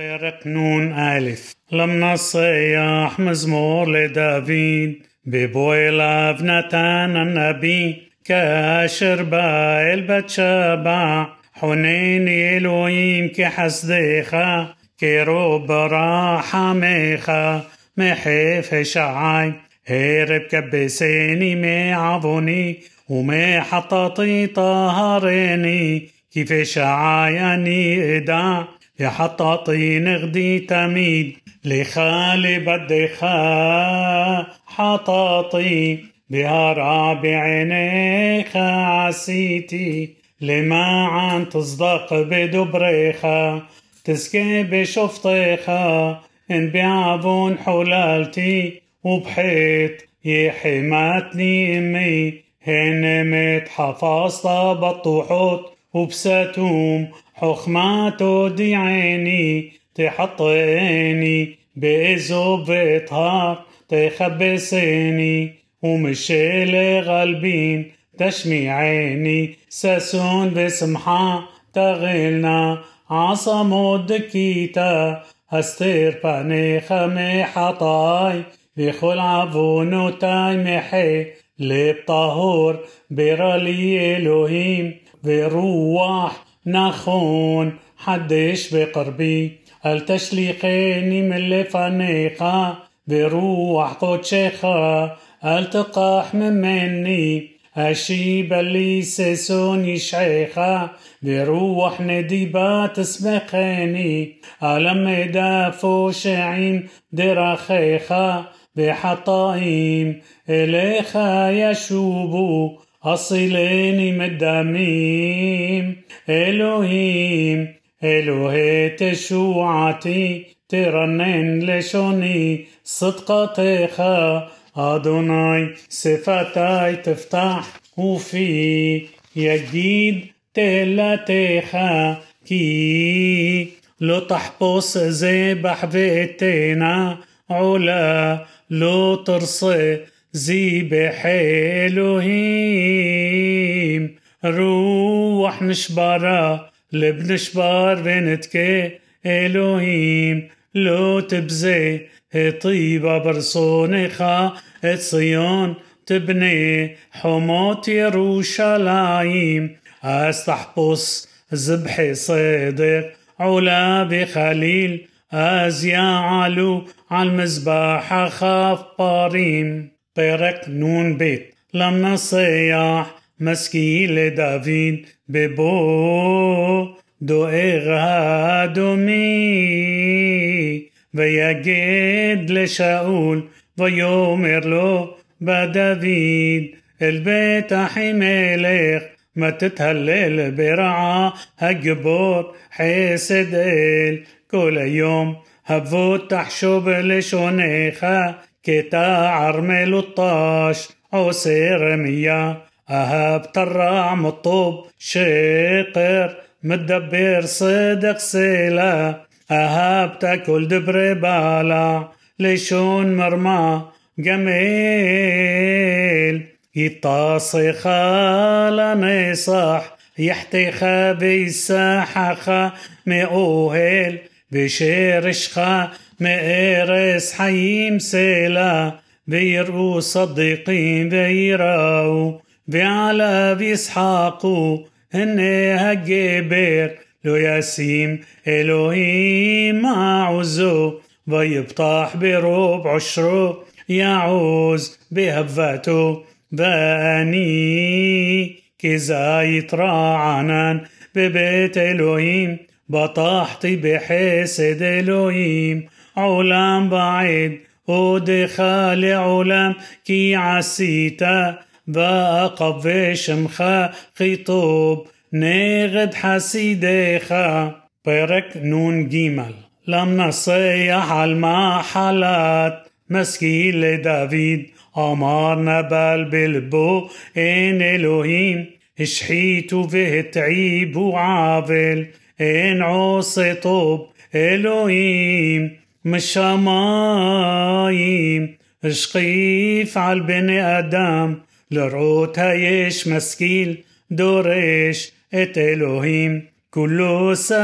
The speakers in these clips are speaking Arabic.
פרק נ"א למנצח מזמור לדוד בבוא אליו נתן הנביא כאשר בא אל בת שבע חונני אלוהים כחסדך כרוב רחמך מחפש עי הרב כבסני מעווני ומחטאתי טהרני כפשעי אני אדע إدع يحططي نغدي تميد لخالي بدخ حطاطي بهرع بعينيك عسيتي. لمعن تصدق بدبريخ تسكي بشفطيخ إن بعفون حلالتي وبحيط يحمتني أمي. هنمت حفظت بطوحوت وبستوم حخمة توديعيني تحطيني بإزو بطهار تخبسيني ومشي غلبين تشميعيني. ساسون بسمحة تغلنا عصمود دكيتا هستير بانيخ محطاي بخل عوونوتاي محي لب طهور برالي إلهيم. بروح نخون حدش بقربي אל תשליכני מלפניך ברוח هل تقاح من مني أشيب بلي سيسون يشعيخا بروح نديبات تسبقيني ألم دافو شعين درخيخة بحطائم إليخا يشوبو אסילני מדמים אלוהים אלוהי תשועתי תרנן לשוני صدقتك أدوناي صفاتي تفتح وفي يجيد تلاتيخا كي لو تحبوس زي بحبيتنا علا لو ترصي ذبح إلهيم روح نشبرة لب نشبر بنتك إلهيم لو تبزي طيبة برصونك صيون تبني حموت يروشلايم استحبس ذبح صدق علا بخليل אז יעלו על מזבח החפרים. פרק נ"ב למנסח משכיל לדוד בבוא דואג האדומי ויגד לשאול ויאמר לו בדוד אל בית אחימלך ما تتهلل برعا هجبور حسد ال كل يوم هبوت تحشب لشونيخ كتاع الطاش عسير ميا أهب ترع مطوب شقر مدبر صدق سيلا. أهب تأكل دبر بالا لشون مرمى جميل. يطاصخ لنصح يحتخ بيساحخ مؤهل بشيرشخ מארץ חיים סלע, ויראו צדיקים ויראו, ועליו ישחקו, הנה הגבר, לא ישים אלוהים מעוזו, ויבטח ברוב עושרו, יעוז בהבתו, ואני כזית רענן בבית אלוהים, בטחתי בחסד אלוהים. עולם בעד, הודך לעולם כי עשית, ואקווה שמך כיטוב נגד חסידיך. פרק נ"ג למנסח על מחלת משכיל לדוד אמר נבל בלבו אין אלוהים השחיתו והתעיבו עוול אין עושה טוב אלוהים משמיים השקיף על בני אדם לראות היש משכיל דורש את אלוהים כולו שר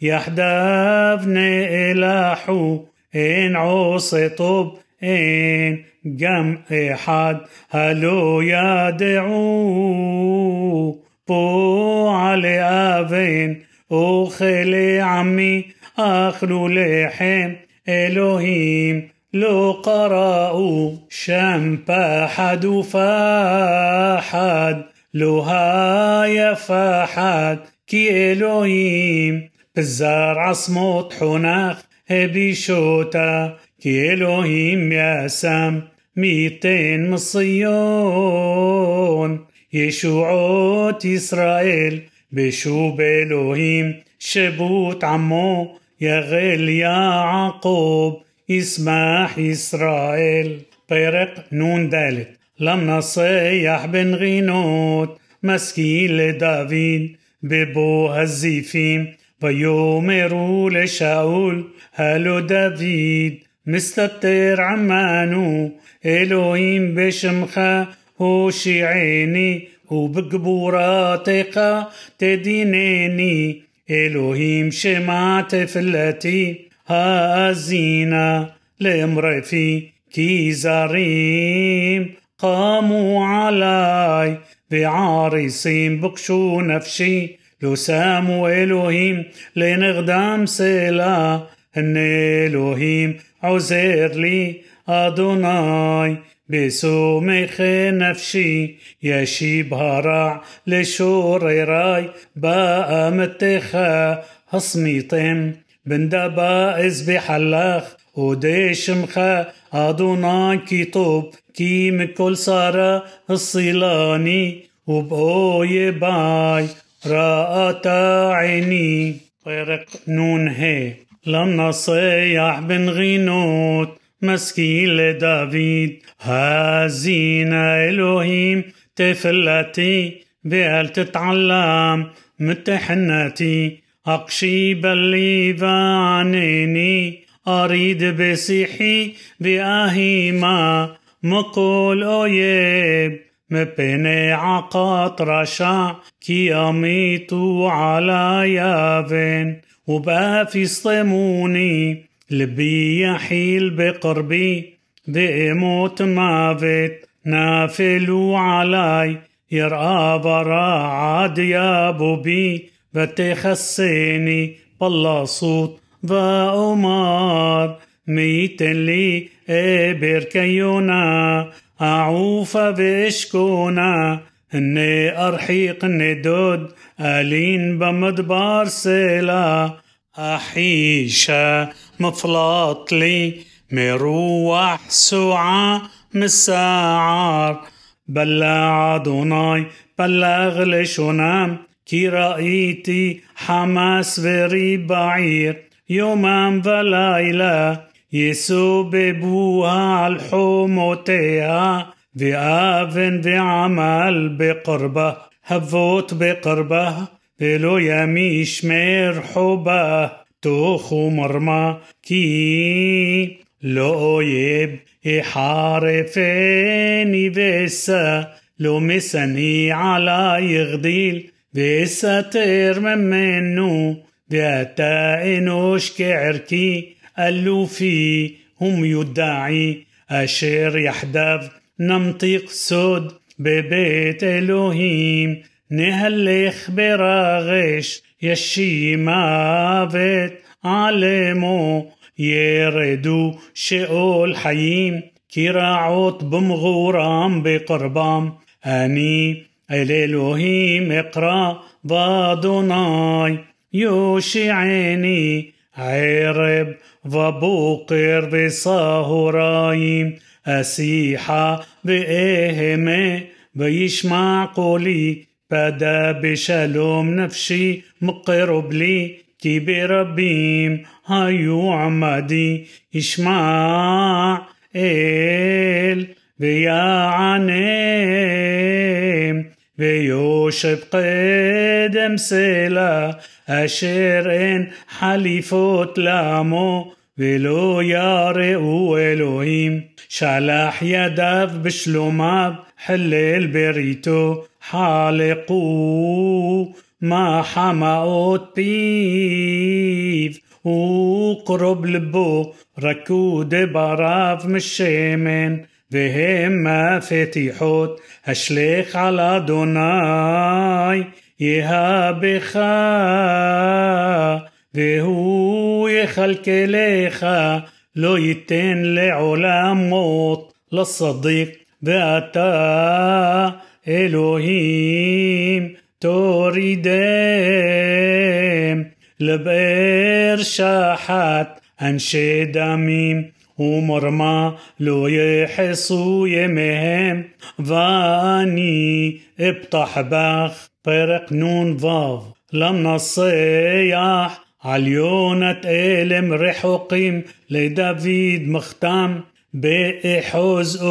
יחדיו נאלחו, אין עושה טוב, אין גם אחד הלא ידעו. פועלי אבן, אוכלי עמי, אכלו לחם, אלוהים לא קראו, שם פחד ופחד, לא היה פחד, כי אלוהים בזר עצמות חונך, הבישותה, כי אלוהים יסם, מי ייתן מציון. ישועות ישראל, בשוב אלוהים, שבות עמו, יגל יעקב, ישמח ישראל. פרק נ"ד למנסח בן רינות, משכיל לדוד, בבוא הזיפים, ויאמרו לשאול, הלא דוד, מסתתר עמנו, אלוהים בשמך הושיעני, ובגבורתך תדינני, إلهيم شمعت فلتي هازينا لامرئ في كي زريم قاموا علي بعارسين بقشو نفسي لو ساموا إلهيم لنغدام سلا إن إلهيم عزير لي أدوناي بسومخ نفسي يشيب هرع لشوريراي بأمتخ هصميتم بندبائز بحلخ وديشمخ أدوناي كيطوب كي مكل سارة الصيلاني وبأوي باي رأت عيني פרק נ"ה למנסח בן רינות مسكين لدافيد هازينا إلهيم تفلتي بقل تتعلم متحنتي أقشي بالليفانيني أريد بسيحي بأهيما مقول أويب مبني عقات رشع كي أميتو على يافن وبقى في صموني لبي يحيل بقربي بإموت مافت نافلوا علي يرقى برا عاد يا بوبي بتخسيني بالله صوت وأمار ميت لي إبر كيونا أعوف بشكونا إني أرحيق ندود ألين بمدبار سلا أحيشة مفلطلي مروح سوعة مساعر. بلع أدوناي بلغ لشنام كي رأيتي حماس وري بعير. يوما وليلة يسببوها في آفن في بعمل بقربه هفوت بقربه. ולא ימישמר חובה, תוך ומרמה, כי לא אויב יחרפני ושא, לא משניא עלי יגדיל, ויסתר ממנו, ואתה אנוש כערכי, אלופי ומיודעי, אשר יחדיו נמתיק סוד בבית אלוהים, נהלך ברגש, ישי מוות עלמו, ירדו שאול חיים, כי רעות במגורם בקרבם, אני אל אלוהים אקרא ואדוני יושיעני ערב ובוקר וסהריים אשיחה ואהמה וישמע קולי פדה בשלום נפשי מקרב לי כי ברבים היו עמדי ישמע אל ויענם ויושב קדם סלע אשר אין חליפות לעמו ולא יראו אלוהים שלח ידיו בשלומיו חלל בריתו חלקו מה חמאות פיו وقرب لبو ركود براف من الشمن והם מפתיחות השלך על אדוני יהבך והוא יכלכלך לא ייתן לעולמות לצדיק ואתה אלוהים תורידם לבאר שחת אנשי דמים ומרמה לא יחסו ימיהם ואני אבטח בך פרק נ"ו למנסח על יונת אלם רחוקים לדוד מחתם באחוז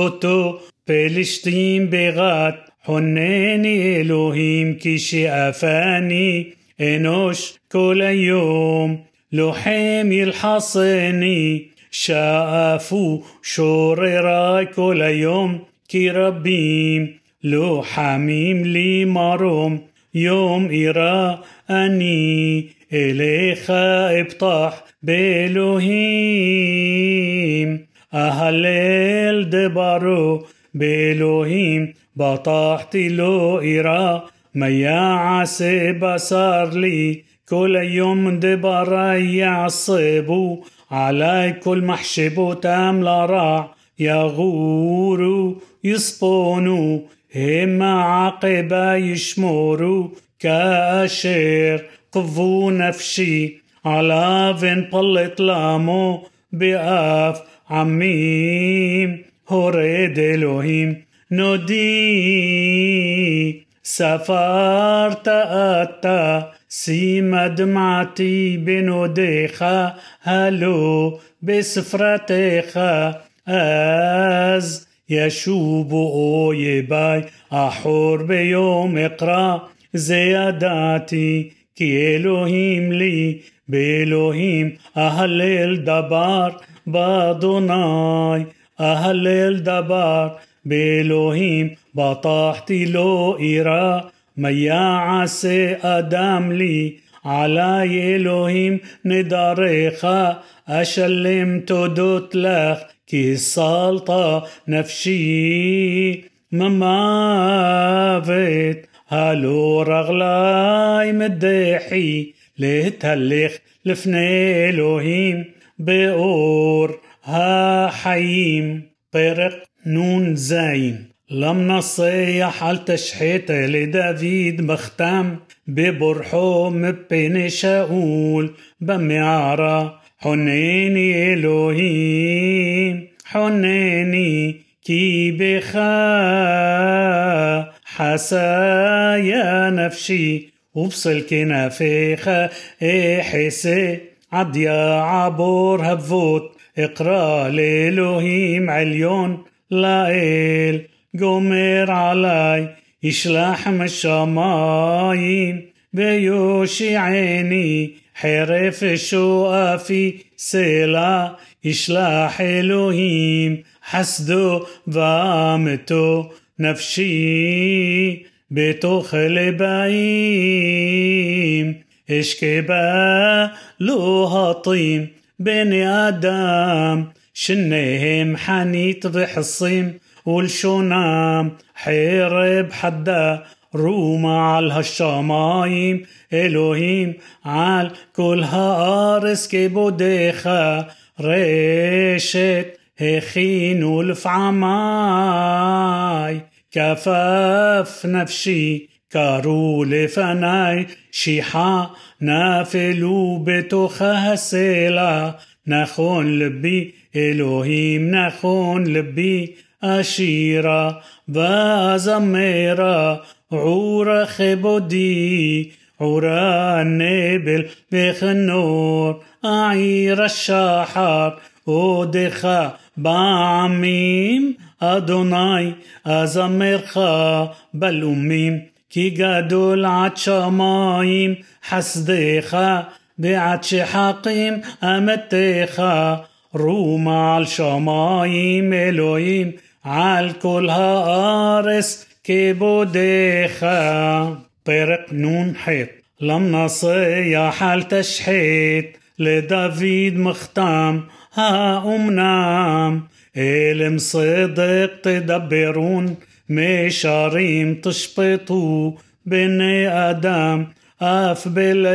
حنيني إلهيم كي أفاني إنوش كل يوم لحام يلحصني شافو شوري راي كل يوم كي ربيم لو حميم لي مروم يوم إرا أني إليخ ابطح بإلهيم أهلل دبرو بإلهيم بطحت له إيرا ما يعسى بصار لي. كل يوم دبر يعصبوا علي كل محشبو تام لراع يغوروا يصبونوا هم عقبا يشمروا كاشر قفوا نفسي على فين طلت لامو. بأف عميم هورد إلهيم نودي سفرت أتا سيما دمعتي بنوديخ هلو بسفرتيخ אז ישובו אויבי אחור ביום אקרא זה ידעתי כי אלהים לי באלהים אהלל דבר באדוני אהלל דבר. באלהים בטחתי לא אירא מה יעשה אדם לי. עלי אלהים נדריך أشلم تودوت لك كي السلطة نفشي ممافت هالو رغلاي مدحي. لتهلخ لفني إلهيم بأور هاحيم طرق نون زاين لم نصيح على تشحيته لدافيد مختم ببرحو مبين شاول بمعارة حنيني إلهيم حنيني كي بخا حسايا نفسي وبصل كنافيخا احسي عديا عبور هبوت اقرا لإلهيم عليون לאל גומר עליי, ישלח משמיים ויושיעני חרף שואפי סלע, ישלח אלוהים חסדו ואמתו נפשי בתוך לבאים. אשכבה לא הטים בני אדם شنيهم حنيت وحصيم والشونام حير حدا روما على هالشمايم إلهيم على كل هارس كبوديخا ريشت هخين والفعماي كفاف نفسي كارو لفناي شيحا نافلو بتوخا سيلا نخون لبي אלוהים נכון لبي أشيرا وزميرا عورا خبودي عورا النبل بخنور أعير الشحر أودخا بعميم أدوناي أزمرخ بلوميم كي גדול עד שמיים חסדך ועד שחקים אמתך רומה על שמיים אלוהים על כל הארץ כבודך פרק נ"ח لم نصيح التشحيت לדוד מחתם, האומנם? אלם صدق תדברון, משרים תשפטו בני אדם, אף בלב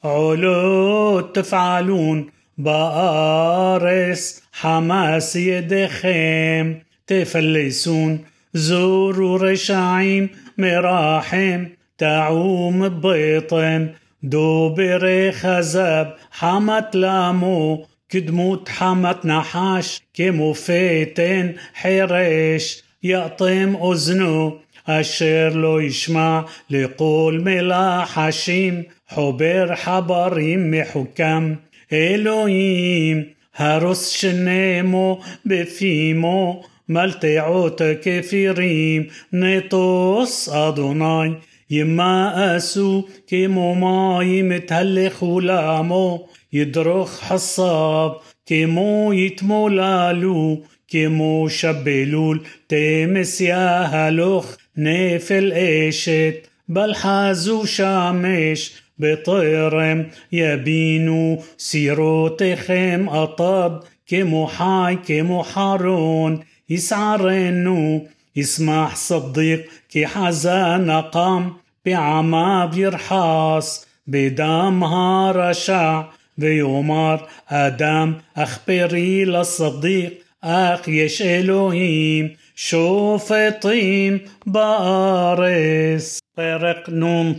עולות תפעלון, בארץ חמאס ידיכם תפלסון, זורו רשעים מרחם, تعوم ببيطن دوبر خزب حمت لامو كدموت حمت نحاش كمو فيتن حرش يأطم أذنه أشر لو يشمع لقول ملاحشيم حبر حبريم محكم אלוהים, הרוס שנמו בפימו, מלטעות כפירים, נטוס אדוני. يماسوا كيمو ماي متهلخ لامو يدرخ حصاب كيمو يتمولالو كيمو شبلول تمس يا هلوخ نفل ايشت بلحازو شامش بطيرم يبينو سيروتخم أطب كمو حاي كمو حارون يسعرنو يسمح صديق كي حزان قام بعما بيرحاس بدمها رشع ويومر أدم أخبري للصديق أخ يش إلهيم شوفطيم بارس. طرق نون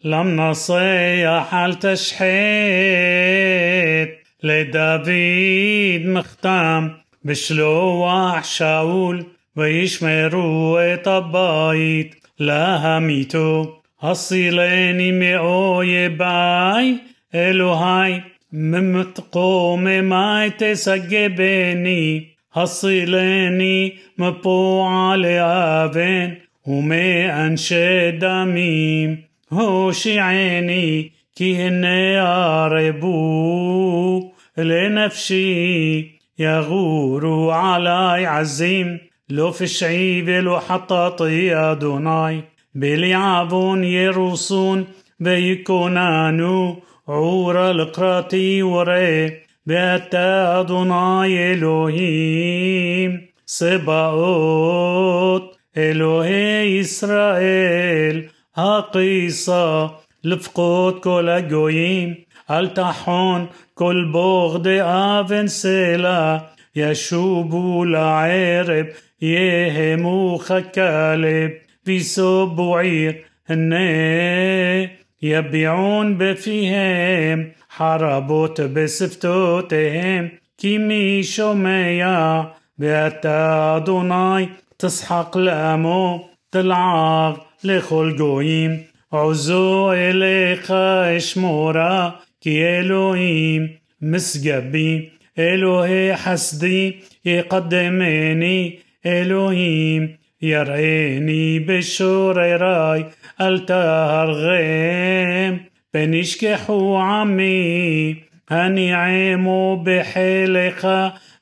طيط لم نصيح التشحيت لدافيد مختام بشلوح شاول וישמרו את הבית להמיתו. הצילני מאויביי, אלוהי, ממקוממי תסגבני, הצילני מפועלי אבן ומאנשי דמים. هوش عيني كي هن ياربوا لنفسي يغور علي عزيم. لو في شعيب لو حطاطي أدوناي بليعبون يروسون بيكونانو عور القراتي وري بأتا أدوناي إلهيم. سبأوت إلهي إسرائيل هقيصة لفقود كل الجويم التحون كل بغض آفن سلا؟ يشوبوا لعرب يهمو خكالب. في سبوعير هني يبيعون بفيهم حربوت بسفتوتهم. كيمي شوميا بأتا أدوناي تسحق لامو تلعاغ. לכל גויים. עוזו אליך אשמורה, כי אלוהים משגבי, אלוהי חסדי יקדמני, אלוהים יראני בשוררי, אל תהרגם, פן ישכחו עמי, הנעמו בחילך,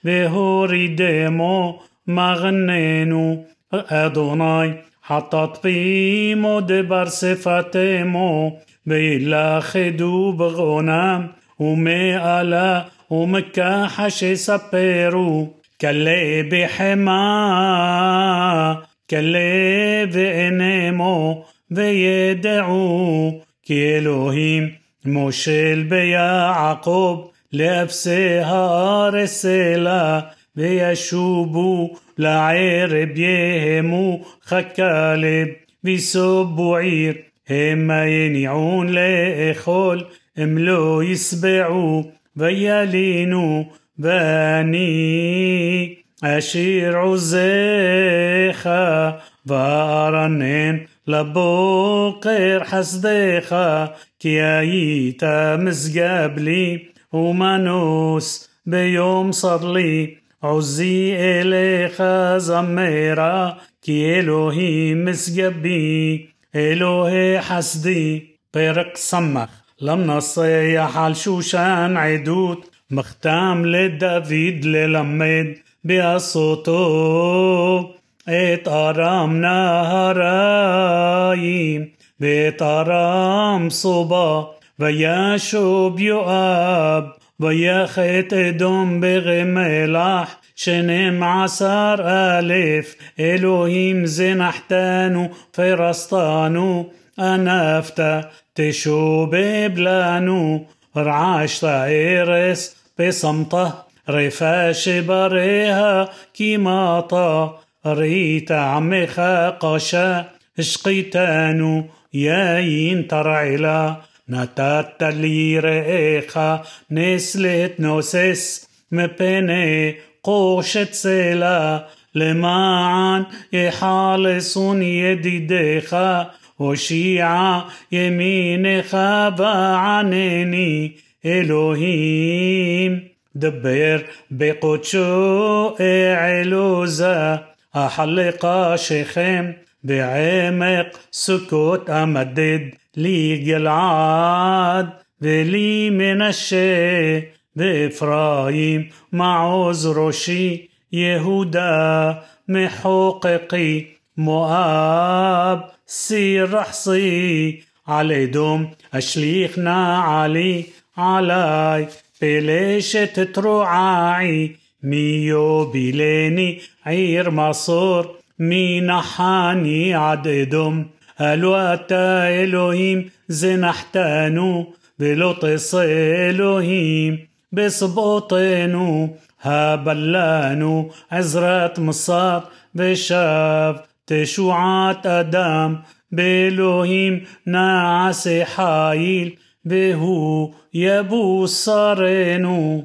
והורידמו מגננו, אדוני. بيمو دبر صفتمو بيلاخدو بغنم ومئلا ومكاحش يسبرو كلي بحما كلي بإنمو וידעו כי אלוהים מושל ביעקב לאפסי הארץ אלה וישובו לערב יהמו חכלב ויסובו עיר המה יניעון לאכול הם לא ישבעו וילינו ואני אשיר עוזיך וארנן לבוקר חסדיך כי היית משגב לי ומנוס ביום סרלי עוזי אליך זמרה כי אלוהים משגבי אלוהי חסדי פרק סמך لم نصيح על שושן עדות מכתם לדוד ללמד בעשותו את ארם נהריים ואת ארם סובה וישוב יואב ויחת אדום בגמלח שנים עשר אלף אלוהים זנחתנו פרסתנו אנפת تشوبب لانو رعاش إيرس بصمته رفاش بريها كيماطا ريت عمخ قشا اشقيتانو ياين ترعلا נתת לי רעך נס לתנוסס מפני חורש צלע למען יחלסון ידידיך הושיע ימינך וענני. אלוהים דבר בקודשו אעלוזה החלקה שכם בעמק סוכות אמדד. לי גלעד ולי מנשה ואפרים מעוז ראשי يهودا محوققي مؤاب سير رحصي على دوم أشليخنا علي علي بليشة تروعاعي ميو بليني عير مصور مي نحاني عددهم الواتا إلهيم زنحتانو بلطس إلهيم بصبوطنو هبلانو عزرات مصار بشاف تشوعات أدم بإلهيم نعس حايل بهو يبو صارنو